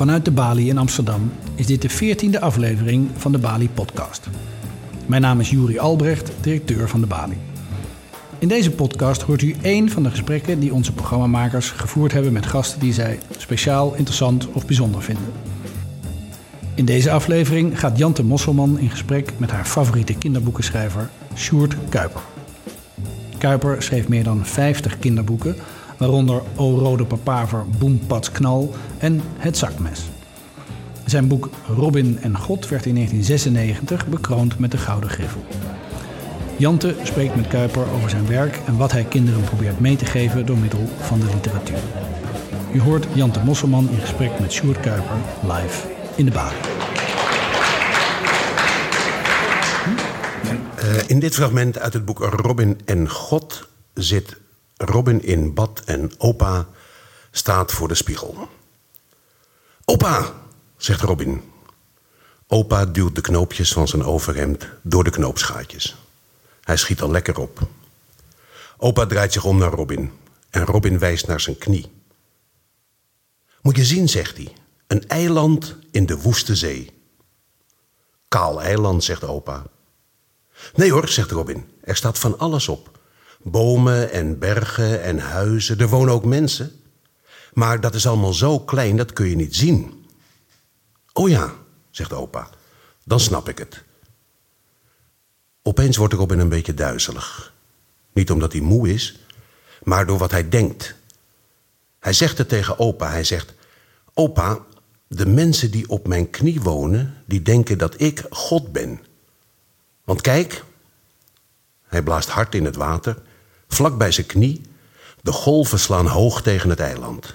Vanuit de Bali in Amsterdam is dit de 14e aflevering van de Bali Podcast. Mijn naam is Juri Albrecht, directeur van de Bali. In deze podcast hoort u één van de gesprekken die onze programmamakers gevoerd hebben met gasten die zij speciaal, interessant of bijzonder vinden. In deze aflevering gaat Jante Mosselman in gesprek met haar favoriete kinderboekenschrijver Sjoerd Kuiper. Kuiper schreef meer dan 50 kinderboeken, waaronder O Rode Papaver, Boem Pats Knal en Het Zakmes. Zijn boek Robin en God werd in 1996 bekroond met de Gouden Griffel. Jante spreekt met Kuiper over zijn werk en wat hij kinderen probeert mee te geven door middel van de literatuur. U hoort Jante Mosselman in gesprek met Sjoerd Kuiper live in de baan. Uh, in dit fragment uit het boek Robin en God zit Robin in bad en opa staat voor de spiegel. Opa, zegt Robin. Opa duwt de knoopjes van zijn overhemd door de knoopsgaatjes. Hij schiet al lekker op. Opa draait zich om naar Robin en Robin wijst naar zijn knie. Moet je zien, zegt hij, een eiland in de woeste zee. Kaal eiland, zegt opa. Nee hoor, zegt Robin, er staat van alles op. Bomen en bergen en huizen, er wonen ook mensen. Maar dat is allemaal zo klein, dat kun je niet zien. Oh ja, zegt opa, dan snap ik het. Opeens wordt Robin een beetje duizelig. Niet omdat hij moe is, maar door wat hij denkt. Hij zegt het tegen opa. Hij zegt: Opa, de mensen die op mijn knie wonen, die denken dat ik God ben. Want kijk, hij blaast hard in het water, vlak bij zijn knie. De golven slaan hoog tegen het eiland.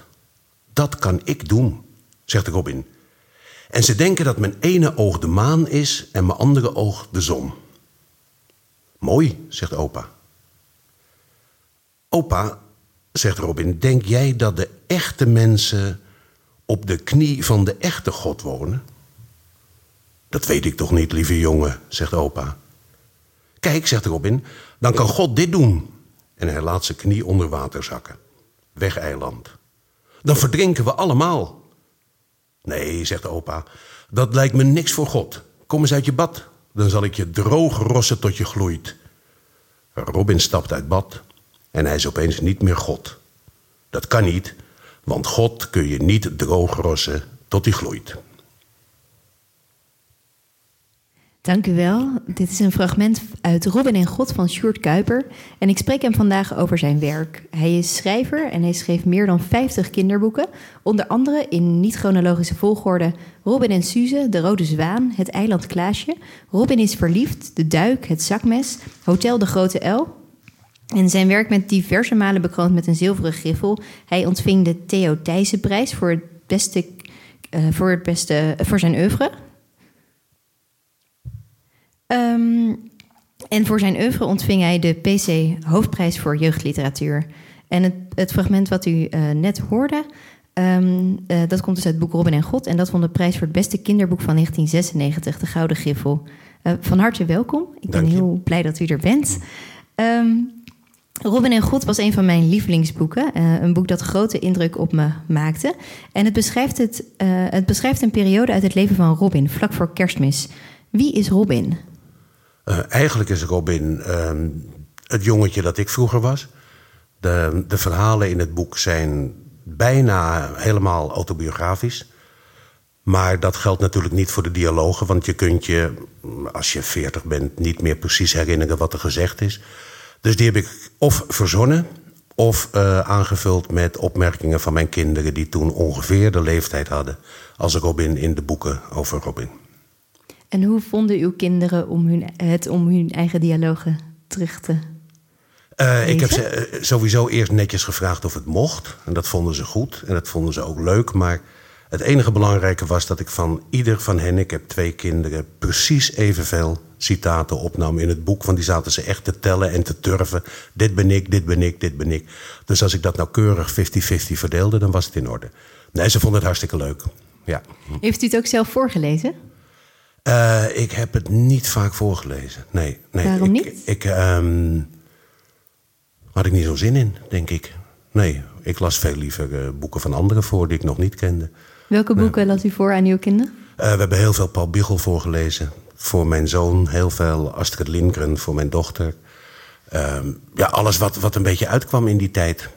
Dat kan ik doen, zegt Robin. En ze denken dat mijn ene oog de maan is en mijn andere oog de zon. Mooi, zegt opa. Opa, zegt Robin, denk jij dat de echte mensen op de knie van de echte God wonen? Dat weet ik toch niet, lieve jongen, zegt opa. Kijk, zegt Robin, dan kan God dit doen. En hij laat zijn knie onder water zakken. Weg eiland. Dan verdrinken we allemaal. Nee, zegt opa, dat lijkt me niks voor God. Kom eens uit je bad, dan zal ik je droog rossen tot je gloeit. Robin stapt uit bad en hij is opeens niet meer God. Dat kan niet, want God kun je niet droog rossen tot hij gloeit. Dank u wel. Dit is een fragment uit Robin en God van Sjoerd Kuiper. En ik spreek hem vandaag over zijn werk. Hij is schrijver en hij schreef meer dan 50 kinderboeken. Onder andere in niet-chronologische volgorde Robin en Suze, De Rode Zwaan, Het Eiland Klaasje, Robin is verliefd, De Duik, Het Zakmes, Hotel de Grote L. En zijn werk met diverse malen bekroond met een zilveren griffel. Hij ontving de Theo Thijssenprijs voor het beste, uh, voor het beste voor zijn oeuvre. Um, en voor zijn oeuvre ontving hij de PC Hoofdprijs voor Jeugdliteratuur. En het, het fragment wat u uh, net hoorde, um, uh, dat komt dus uit het boek Robin en God. En dat vond de prijs voor het beste kinderboek van 1996, de Gouden Griffel. Uh, van harte welkom. Ik ben heel blij dat u er bent. Um, Robin en God was een van mijn lievelingsboeken. Uh, een boek dat grote indruk op me maakte. En het beschrijft, het, uh, het beschrijft een periode uit het leven van Robin, vlak voor kerstmis. Wie is Robin? Uh, eigenlijk is Robin ehm, het jongetje dat ik vroeger was. De, de verhalen in het boek zijn bijna helemaal autobiografisch. Maar dat geldt natuurlijk niet voor de dialogen, want je kunt je, als je veertig bent, niet meer precies herinneren wat er gezegd is. Dus die heb ik of verzonnen of uh, aangevuld met opmerkingen van mijn kinderen die toen ongeveer de leeftijd hadden als Robin in de boeken over Robin. En hoe vonden uw kinderen om hun, het om hun eigen dialogen terug te uh, ik heb ze sowieso eerst netjes gevraagd of het mocht. En dat vonden ze goed. En dat vonden ze ook leuk. Maar het enige belangrijke was dat ik van ieder van hen, ik heb twee kinderen, precies evenveel citaten opnam in het boek. Want die zaten ze echt te tellen en te turven. Dit ben ik, dit ben ik, dit ben ik. Dus als ik dat nou keurig 50-50 verdeelde, dan was het in orde. Nee, ze vonden het hartstikke leuk. Ja. Heeft u het ook zelf voorgelezen? Uh, ik heb het niet vaak voorgelezen. Nee, nee. Waarom ik, niet? Ik, um, had ik niet zo zin in, denk ik. Nee, ik las veel liever uh, boeken van anderen voor die ik nog niet kende. Welke boeken las u voor aan uw kinderen? Uh, we hebben heel veel Paul Biegel voorgelezen. Voor mijn zoon heel veel Astrid Lindgren voor mijn dochter. Uh, ja, alles wat, wat een beetje uitkwam in die tijd.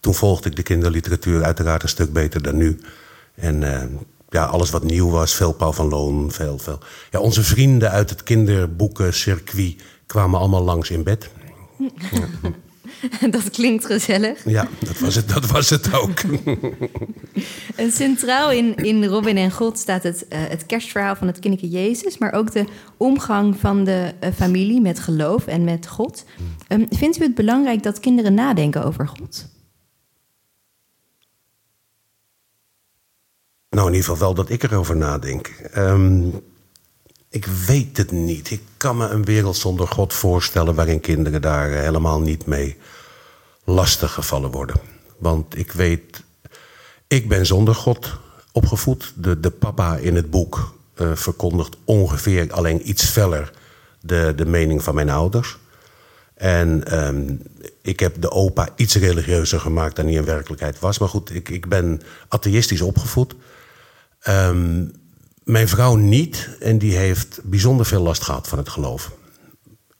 Toen volgde ik de kinderliteratuur uiteraard een stuk beter dan nu. En ja, alles wat nieuw was, veel Paul van Loon, veel, veel. Ja, onze vrienden uit het kinderboekencircuit kwamen allemaal langs in bed. Ja. Dat klinkt gezellig. Ja, dat was het, dat was het ook. en centraal in, in Robin en God staat het, uh, het kerstverhaal van het kinderke Jezus... maar ook de omgang van de uh, familie met geloof en met God. Um, vindt u het belangrijk dat kinderen nadenken over God? Nou, in ieder geval wel dat ik erover nadenk. Um, ik weet het niet. Ik kan me een wereld zonder God voorstellen... waarin kinderen daar helemaal niet mee lastig gevallen worden. Want ik weet... Ik ben zonder God opgevoed. De, de papa in het boek uh, verkondigt ongeveer alleen iets feller... de, de mening van mijn ouders. En um, ik heb de opa iets religieuzer gemaakt dan hij in werkelijkheid was. Maar goed, ik, ik ben atheïstisch opgevoed... Um, mijn vrouw niet. En die heeft bijzonder veel last gehad van het geloof.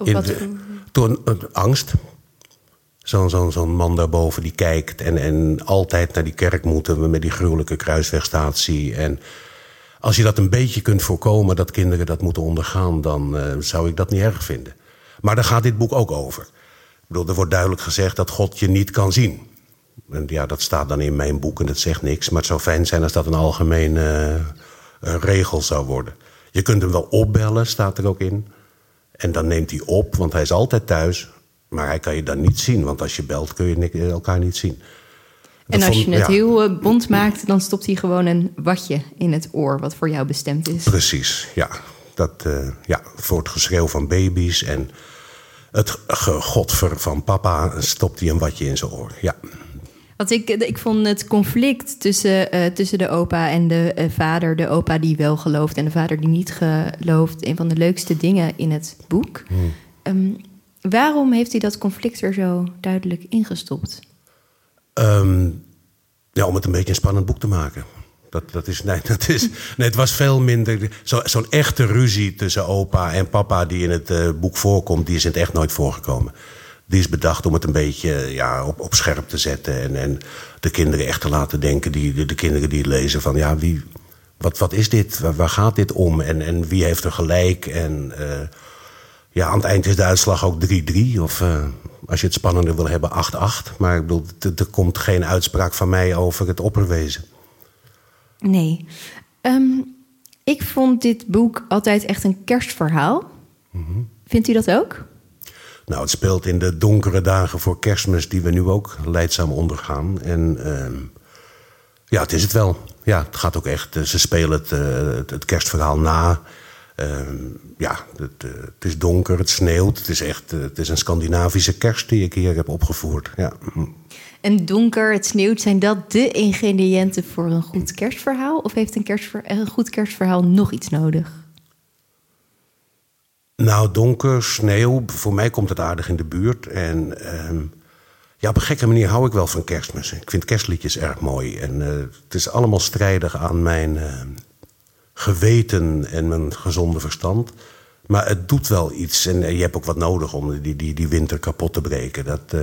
In wat? toen, uh, angst. Zo'n zo, zo man daarboven die kijkt en, en altijd naar die kerk moeten... met die gruwelijke kruiswegstatie. En als je dat een beetje kunt voorkomen, dat kinderen dat moeten ondergaan... dan uh, zou ik dat niet erg vinden. Maar daar gaat dit boek ook over. Ik bedoel, er wordt duidelijk gezegd dat God je niet kan zien. En ja, dat staat dan in mijn boek en dat zegt niks. Maar het zou fijn zijn als dat een algemeen... Uh, een regel zou worden. Je kunt hem wel opbellen, staat er ook in. En dan neemt hij op, want hij is altijd thuis. Maar hij kan je dan niet zien, want als je belt kun je elkaar niet zien. Dat en als vond, je het ja. heel uh, bond maakt, dan stopt hij gewoon een watje in het oor... wat voor jou bestemd is. Precies, ja. Dat, uh, ja voor het geschreeuw van baby's en het gegodver van papa... stopt hij een watje in zijn oor, ja. Want ik, ik vond het conflict tussen, uh, tussen de opa en de uh, vader, de opa die wel gelooft en de vader die niet gelooft, een van de leukste dingen in het boek. Hmm. Um, waarom heeft hij dat conflict er zo duidelijk ingestopt? Um, ja, om het een beetje een spannend boek te maken. Dat, dat is, nee, dat is, nee, het was veel minder. Zo'n zo echte ruzie tussen opa en papa, die in het uh, boek voorkomt, die is in het echt nooit voorgekomen die is bedacht om het een beetje ja, op, op scherp te zetten. En, en de kinderen echt te laten denken, die, de, de kinderen die het lezen, van ja, wie, wat, wat is dit? Waar, waar, gaat dit om? En, en wie heeft er gelijk? En uh, ja, aan het eind is de uitslag ook 3-3. Of uh, als je het spannender wil hebben, 8-8. Maar ik bedoel, er komt geen uitspraak van mij over het opperwezen. Nee. Um, ik vond dit boek altijd echt een kerstverhaal. Mm -hmm. Vindt u dat ook? Nou, het speelt in de donkere dagen voor kerstmis... die we nu ook leidzaam ondergaan. En uh, ja, het is het wel. Ja, het gaat ook echt... Uh, ze spelen het, uh, het, kerstverhaal na. Ehm, ja, het, uh, het, is donker, het sneeuwt. Het is echt het is een Scandinavische kerst die ik hier heb opgevoerd. Ja. En donker, het sneeuwt, zijn dat de ingrediënten voor een goed kerstverhaal? Of heeft een, een goed kerstverhaal nog iets nodig? Nou, donker, sneeuw. Voor mij komt het aardig in de buurt. En uh, ja, op een gekke manier hou ik wel van kerstmis. Ik vind kerstliedjes erg mooi. En uh, het is allemaal strijdig aan mijn uh, geweten en mijn gezonde verstand. Maar het doet wel iets. En je hebt ook wat nodig om die, die, die winter kapot te breken. Dat, uh,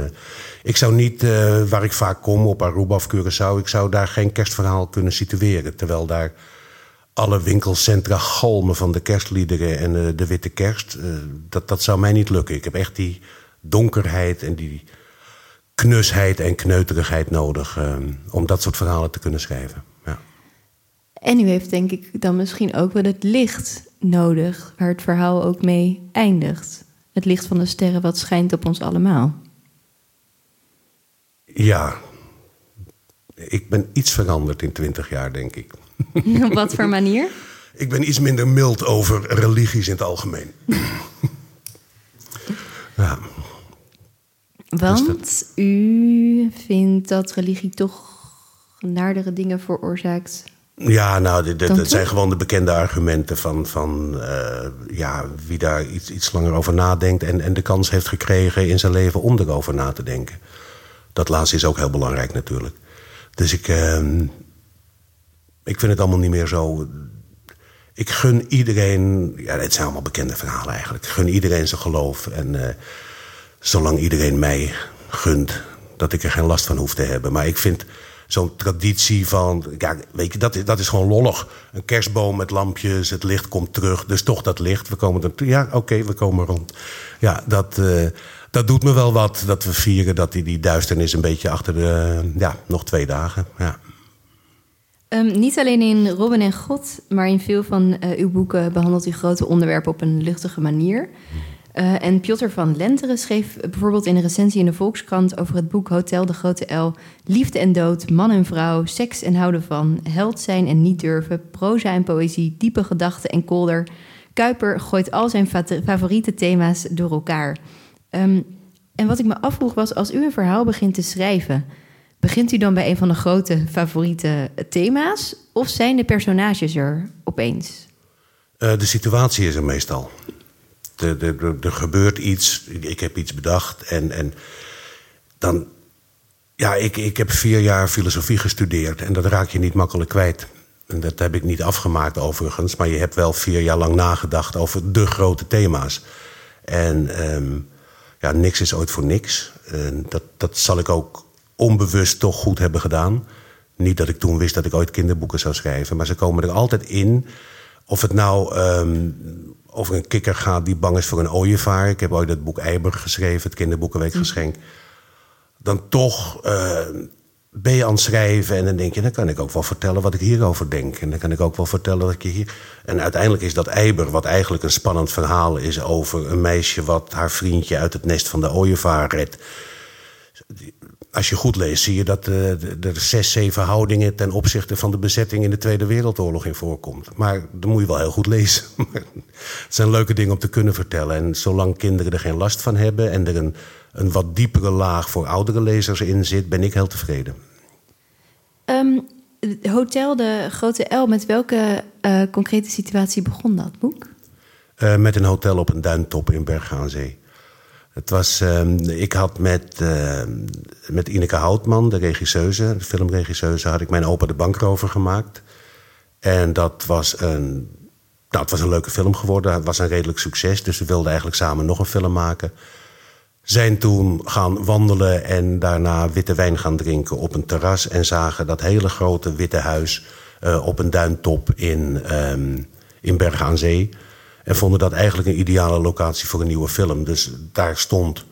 ik zou niet, waar ik vaak kom, op Aruba of Curaçao... ik zou daar geen kerstverhaal kunnen situeren. Terwijl daar alle winkelcentra galmen van de kerstliederen en uh, de witte kerst. Uh, dat, dat zou mij niet lukken. Ik heb echt die donkerheid en die knusheid en kneuterigheid nodig... Uh, om dat soort verhalen te kunnen schrijven. Ja. En u heeft denk ik dan misschien ook wel het licht nodig... waar het verhaal ook mee eindigt. Het licht van de sterren wat schijnt op ons allemaal. Ja, ik ben iets veranderd in twintig jaar, denk ik. Op wat voor manier? Ik ben iets minder mild over religies in het algemeen. ja. Want u vindt dat religie toch naardere dingen veroorzaakt? Ja, nou, dat zijn gewoon de bekende argumenten van, van uh, ja, wie daar iets, iets langer over nadenkt... En, en de kans heeft gekregen in zijn leven om erover na te denken. Dat laatste is ook heel belangrijk natuurlijk. Dus ik, uh, ik vind het allemaal niet meer zo. Ik gun iedereen. Ja, het zijn allemaal bekende verhalen eigenlijk. Ik gun iedereen zijn geloof. En eh, zolang iedereen mij gunt, dat ik er geen last van hoef te hebben. Maar ik vind zo'n traditie van. Ja, weet je, dat, is- dat is gewoon lollig. Een kerstboom met lampjes, het licht komt terug. Dus toch dat licht. We komen er. Ja, oké, we komen rond. Ja, dat. eh, dat doet me wel wat dat we vieren dat die, die duisternis een beetje achter de. Ja, nog twee dagen. Ja. Ehm, niet alleen in Robin en God, maar in veel van eh, uw boeken behandelt u grote onderwerpen op een luchtige manier. Eh, en Piotr van Lenteren schreef bijvoorbeeld in een recensie in de Volkskrant over het boek Hotel de Grote L: Liefde en dood, man en vrouw, seks en houden van, held zijn en niet durven, proza en poëzie, diepe gedachten en kolder. Kuiper gooit al zijn fa- favoriete thema's door elkaar. Ehm, en wat ik me afvroeg was, als u een verhaal begint te schrijven, begint u dan bij een van de grote favoriete thema's? Of zijn de personages er opeens? Eh, de situatie is er meestal. Er gebeurt iets, ik heb iets bedacht en, en dan... Ja, ik, ik heb vier jaar filosofie gestudeerd en dat raak je niet makkelijk kwijt. En dat heb ik niet afgemaakt overigens, maar je hebt wel vier jaar lang nagedacht over de grote thema's. En ehm, ja, niks is ooit voor niks. En dat, dat zal ik ook onbewust toch goed hebben gedaan. Niet dat ik toen wist dat ik ooit kinderboeken zou schrijven, maar ze komen er altijd in. Of het nou ehm, over een kikker gaat die bang is voor een ooievaar. Ik heb ooit het boek Eiber geschreven, het kinderboekenweekgeschenk. Dan toch eh, ben je aan het schrijven en dan denk je... dan kan ik ook wel vertellen wat ik hierover denk. En dan kan ik ook wel vertellen dat je hier... En uiteindelijk is dat Eiber, wat eigenlijk een spannend verhaal is... over een meisje wat haar vriendje uit het nest van de ooievaar redt als je goed leest, zie je dat eh, er zes, zeven houdingen ten opzichte van de bezetting in de Tweede Wereldoorlog in voorkomt. Maar dan moet je wel heel goed lezen. het zijn leuke dingen om te kunnen vertellen. En zolang kinderen er geen last van hebben en er een, een wat diepere laag voor oudere lezers in zit, ben ik heel tevreden. Ehm, Hotel de Grote L, met welke eh, concrete situatie begon dat boek? Eh, met een hotel op een duintop in Bergen aan Zee. Het was, ehm, ik had met, ehm, met Ineke Houtman, de regisseuse, de filmregisseuse, had ik mijn opa de bankrover gemaakt. En dat was een, nou, het was een leuke film geworden. Het was een redelijk succes, dus we wilden eigenlijk samen nog een film maken. Zijn toen gaan wandelen en daarna witte wijn gaan drinken op een terras. En zagen dat hele grote witte huis eh, op een duintop in, ehm, in Bergen aan Zee. En vonden dat eigenlijk een ideale locatie voor een nieuwe film. Dus daar stond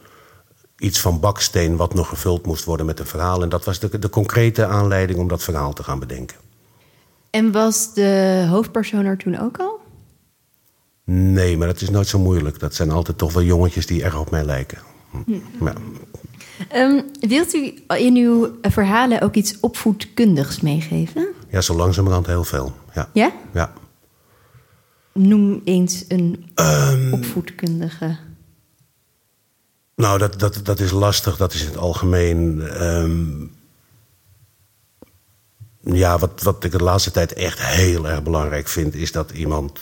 iets van baksteen wat nog gevuld moest worden met een verhaal. En dat was de, de concrete aanleiding om dat verhaal te gaan bedenken. En was de hoofdpersoon er toen ook al? Nee, maar dat is nooit zo moeilijk. Dat zijn altijd toch wel jongetjes die erg op mij lijken. Hm. Ja. Ehm, wilt u in uw verhalen ook iets opvoedkundigs meegeven? ja, zo langzamerhand heel veel. Ja. Ja? ja. Noem eens een opvoedkundige. Nou, dat, dat, dat is lastig. Dat is in het algemeen. ehm, ja, wat, wat ik de laatste tijd echt heel erg belangrijk vind, is dat iemand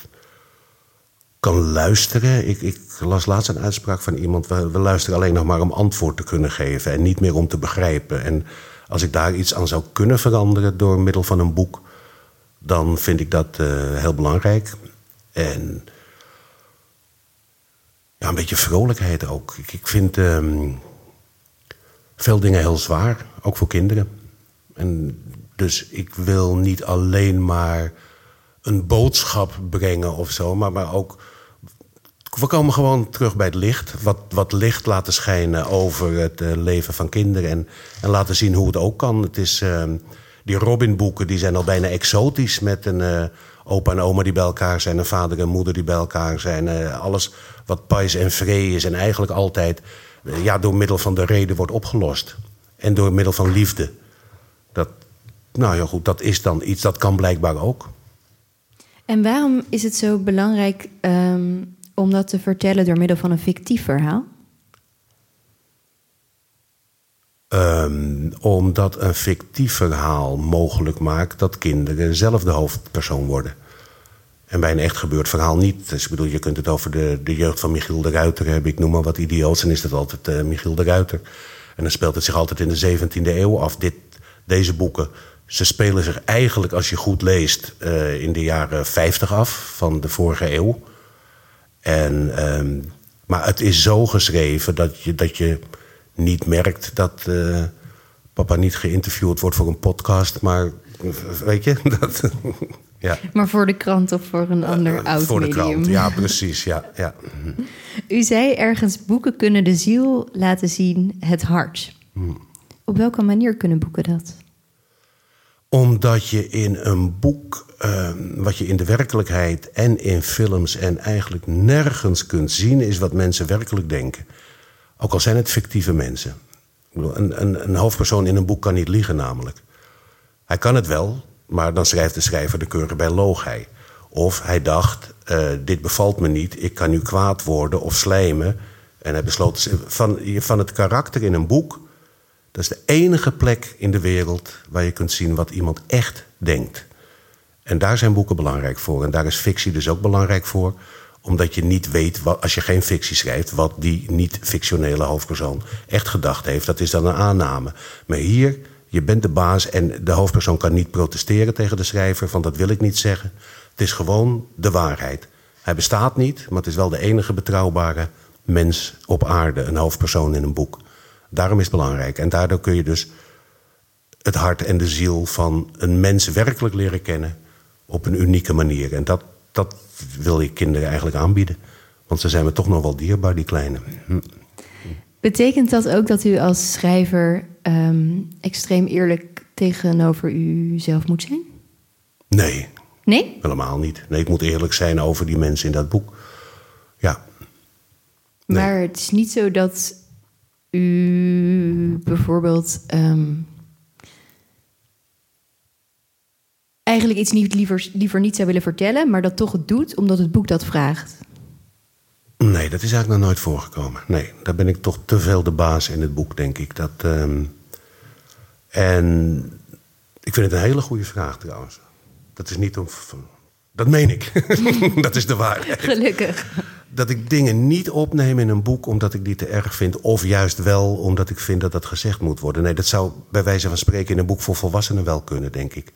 kan luisteren. Ik, ik las laatst een uitspraak van iemand: we, we luisteren alleen nog maar om antwoord te kunnen geven en niet meer om te begrijpen. En als ik daar iets aan zou kunnen veranderen door middel van een boek, dan vind ik dat eh, heel belangrijk. En ja, een beetje vrolijkheid ook. Ik, ik vind ehm, veel dingen heel zwaar, ook voor kinderen. En dus ik wil niet alleen maar een boodschap brengen of zo, maar, maar ook. We komen gewoon terug bij het licht. Wat, wat licht laten schijnen over het eh, leven van kinderen. En, en laten zien hoe het ook kan. Het is, ehm, die Robin-boeken die zijn al bijna exotisch. Met een eh, opa en oma die bij elkaar zijn. Een vader en moeder die bij elkaar zijn. eh, alles wat pais en vree is. En eigenlijk altijd eh, ja, door middel van de reden wordt opgelost. En door middel van liefde. Dat, nou ja, goed, dat is dan iets dat kan blijkbaar ook. En waarom is het zo belangrijk ehm, om dat te vertellen door middel van een fictief verhaal? Ehm, omdat een fictief verhaal mogelijk maakt dat kinderen zelf de hoofdpersoon worden. En bij een echt gebeurd verhaal niet. Dus ik bedoel, je kunt het over de, de jeugd van Michiel de Ruiter hebben. Ik noem maar wat idioots, en is dat altijd eh, Michiel de Ruiter. En dan speelt het zich altijd in de 17e eeuw af. Dit, deze boeken Ze spelen zich eigenlijk, als je goed leest, eh, in de jaren 50 af van de vorige eeuw. En, ehm, maar het is zo geschreven dat je, dat je niet merkt dat eh, papa niet geïnterviewd wordt voor een podcast. Maar weet je, dat, ja. Maar voor de krant of voor een ander Uh, oud Voor de medium. krant, ja, precies. Ja, ja. U zei ergens, boeken kunnen de ziel laten zien, het hart. Hmm. Op welke manier kunnen boeken dat? Omdat je in een boek, eh, wat je in de werkelijkheid en in films en eigenlijk nergens kunt zien, is wat mensen werkelijk denken. Ook al zijn het fictieve mensen. Ik bedoel, een, een, een hoofdpersoon in een boek kan niet liegen, namelijk. Hij kan het wel, maar dan schrijft de schrijver de keuren bij loog hij. Of hij dacht, eh, dit bevalt me niet, ik kan nu kwaad worden of slijmen. En hij besloot van, van het karakter in een boek dat is de enige plek in de wereld waar je kunt zien wat iemand echt denkt. En daar zijn boeken belangrijk voor. En daar is fictie dus ook belangrijk voor. Omdat je niet weet, wat, als je geen fictie schrijft, wat die niet-fictionele hoofdpersoon echt gedacht heeft. Dat is dan een aanname. Maar hier, je bent de baas en de hoofdpersoon kan niet protesteren tegen de schrijver. Van dat wil ik niet zeggen. Het is gewoon de waarheid. Hij bestaat niet, maar het is wel de enige betrouwbare mens op aarde. Een hoofdpersoon in een boek. Daarom is het belangrijk. En daardoor kun je dus het hart en de ziel van een mens werkelijk leren kennen op een unieke manier. En dat, dat wil ik kinderen eigenlijk aanbieden. Want ze zijn me toch nog wel dierbaar, die kleine. Hm. Betekent dat ook dat u als schrijver ehm, extreem eerlijk tegenover uzelf moet zijn? Nee, Nee? helemaal niet. Nee, ik moet eerlijk zijn over die mensen in dat boek. Ja, Nee. Maar het is niet zo dat u bijvoorbeeld ehm, eigenlijk iets niet liever, liever niet zou willen vertellen, maar dat toch het doet omdat het boek dat vraagt. nee, dat is eigenlijk nog nooit voorgekomen. Nee, daar ben ik toch te veel de baas in het boek, denk ik. Dat, ehm, en ik vind het een hele goede vraag trouwens. Dat is niet om. Dat meen ik. dat is de waarheid. Gelukkig. dat ik dingen niet opneem in een boek omdat ik die te erg vind. Of juist wel omdat ik vind dat dat gezegd moet worden. Nee, dat zou bij wijze van spreken in een boek voor volwassenen wel kunnen, denk ik.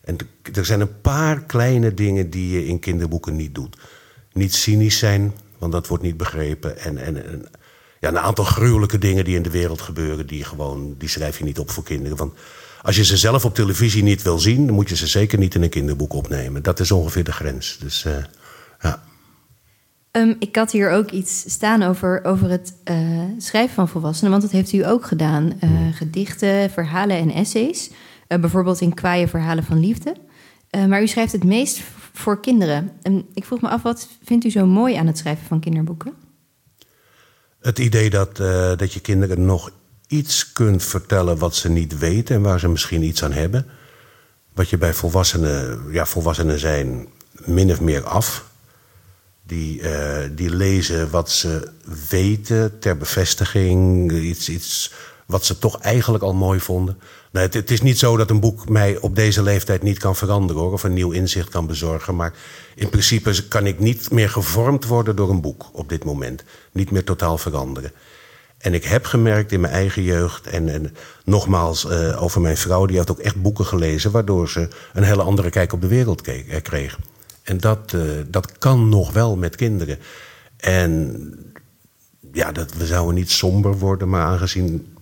En er zijn een paar kleine dingen die je in kinderboeken niet doet. Niet cynisch zijn, want dat wordt niet begrepen. En, en, en ja, een aantal gruwelijke dingen die in de wereld gebeuren, die, gewoon, die schrijf je niet op voor kinderen. Want als je ze zelf op televisie niet wil zien, dan moet je ze zeker niet in een kinderboek opnemen. Dat is ongeveer de grens. Dus eh, ja. Ehm, ik had hier ook iets staan over, over het eh, schrijven van volwassenen, want dat heeft u ook gedaan. Eh, Gedichten, verhalen en essays. Eh, bijvoorbeeld in kwaaie verhalen van liefde. Eh, maar u schrijft het meest voor kinderen. En ik vroeg me af, wat vindt u zo mooi aan het schrijven van kinderboeken? Het idee dat, eh, dat je kinderen nog iets kunt vertellen wat ze niet weten en waar ze misschien iets aan hebben. Wat je bij volwassenen, ja, volwassenen zijn min of meer af. Die, die lezen wat ze weten ter bevestiging, iets, iets wat ze toch eigenlijk al mooi vonden. Het, is niet zo dat een boek mij op deze leeftijd niet kan veranderen hoor, of een nieuw inzicht kan bezorgen. Maar in principe kan ik niet meer gevormd worden door een boek op dit moment. Niet meer totaal veranderen. En ik heb gemerkt in mijn eigen jeugd, en, en nogmaals eh, over mijn vrouw, die had ook echt boeken gelezen, waardoor ze een hele andere kijk op de wereld eh, kreeg. En dat, eh, dat kan nog wel met kinderen. En ja, dat, we zouden niet somber worden, maar aangezien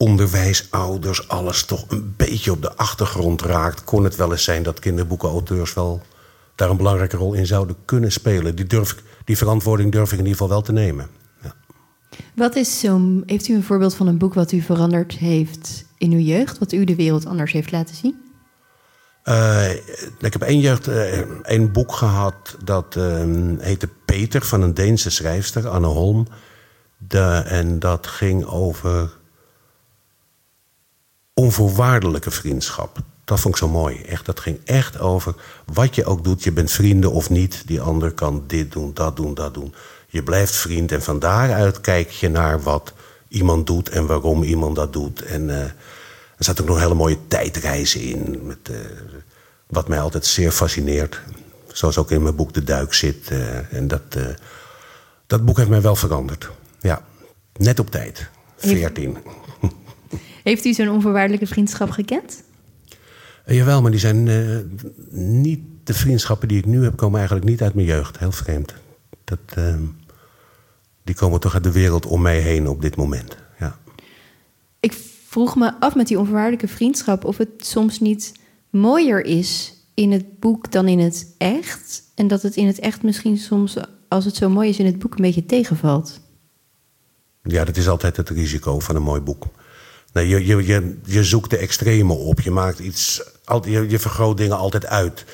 onderwijsouders alles toch een beetje op de achtergrond raakt, kon het wel eens zijn dat kinderboekenauteurs wel daar een belangrijke rol in zouden kunnen spelen. Die, durf, ik- die verantwoording durf ik in ieder geval wel te nemen. Ja. Wat is zo'n. Heeft u een voorbeeld van een boek wat u veranderd heeft in uw jeugd, wat u de wereld anders heeft laten zien? Eh, ik heb één jeugd, eh, één boek gehad dat eh, heette Peter van een Deense schrijfster, Anne Holm. De, en dat ging over onvoorwaardelijke vriendschap. Dat vond ik zo mooi. Echt, dat ging echt over wat je ook doet. Je bent vrienden of niet. Die ander kan dit doen, dat doen, dat doen. Je blijft vriend en van daaruit kijk je naar wat iemand doet en waarom iemand dat doet. En eh, er zat ook nog hele mooie tijdreizen in. Met, eh, wat mij altijd zeer fascineert. Zoals ook in mijn boek De Duik zit. eh, en dat, dat boek heeft mij wel veranderd. Ja, net op tijd. Heeft- 14. Heeft u zo'n onvoorwaardelijke vriendschap gekend? Uh, jawel, maar die zijn uh, niet... De vriendschappen die ik nu heb, komen eigenlijk niet uit mijn jeugd. Heel vreemd. Dat, uh, die komen toch uit de wereld om mij heen op dit moment. Ja. Ik vroeg me af met die onvoorwaardelijke vriendschap... of het soms niet mooier is in het boek dan in het echt. En dat het in het echt misschien soms, als het zo mooi is in het boek, een beetje tegenvalt. Ja, dat is altijd het risico van een mooi boek. Nee, je, je, je, je zoekt de extreme op. Je maakt iets. Je, je vergroot dingen altijd uit.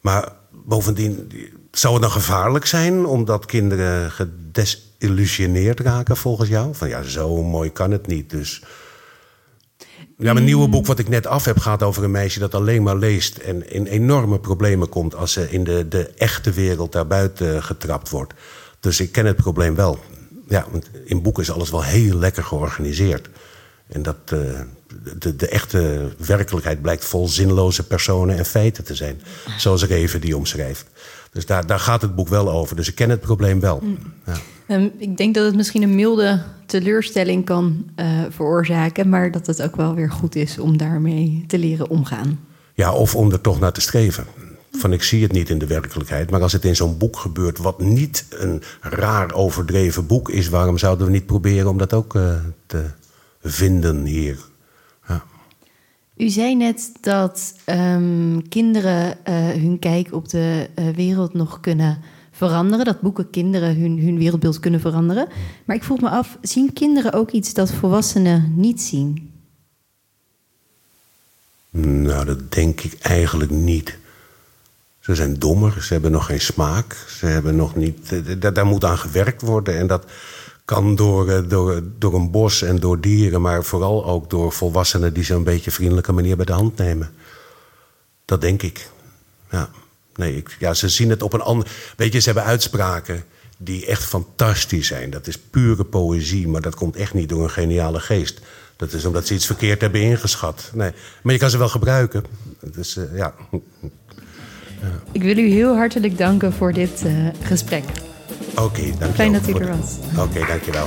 Maar bovendien, zou het dan gevaarlijk zijn omdat kinderen gedesillusioneerd raken volgens jou? Van ja, zo mooi kan het niet. Dus ja, mijn nieuwe boek wat ik net af heb gaat over een meisje dat alleen maar leest... en in enorme problemen komt als ze in de, de echte wereld daarbuiten getrapt wordt. Dus ik ken het probleem wel. Ja, want in boeken is alles wel heel lekker georganiseerd. En dat, uh, de, de echte werkelijkheid blijkt vol zinloze personen en feiten te zijn. Zoals ik even die omschrijft. Dus daar, daar gaat het boek wel over. Dus ik ken het probleem wel. Ja. Um, ik denk dat het misschien een milde teleurstelling kan uh, veroorzaken, maar dat het ook wel weer goed is om daarmee te leren omgaan. Ja, of om er toch naar te streven. Van ik zie het niet in de werkelijkheid, maar als het in zo'n boek gebeurt, wat niet een raar overdreven boek is, waarom zouden we niet proberen om dat ook uh, te vinden hier? Ja. U zei net dat um, kinderen uh, hun kijk op de wereld nog kunnen veranderen. Dat boeken kinderen hun, hun wereldbeeld kunnen veranderen. Maar ik vroeg me af, zien kinderen ook iets dat volwassenen niet zien? Nou, dat denk ik eigenlijk niet. Ze zijn dommer, ze hebben nog geen smaak. Ze hebben nog niet. Daar, daar moet aan gewerkt worden. En dat kan door, eh, door, door een bos en door dieren, maar vooral ook door volwassenen die ze een beetje vriendelijke manier bij de hand nemen. Dat denk ik. Ja. Nee, ik, ja, ze zien het op een ander. Weet je, ze hebben uitspraken die echt fantastisch zijn. Dat is pure poëzie, maar dat komt echt niet door een geniale geest. Dat is omdat ze iets verkeerd hebben ingeschat. Nee, maar je kan ze wel gebruiken. Uh, ja. Ik wil u heel hartelijk danken voor dit uh, gesprek. Oké, okay, dankjewel. Fijn dat u er was. Oké, okay, dankjewel.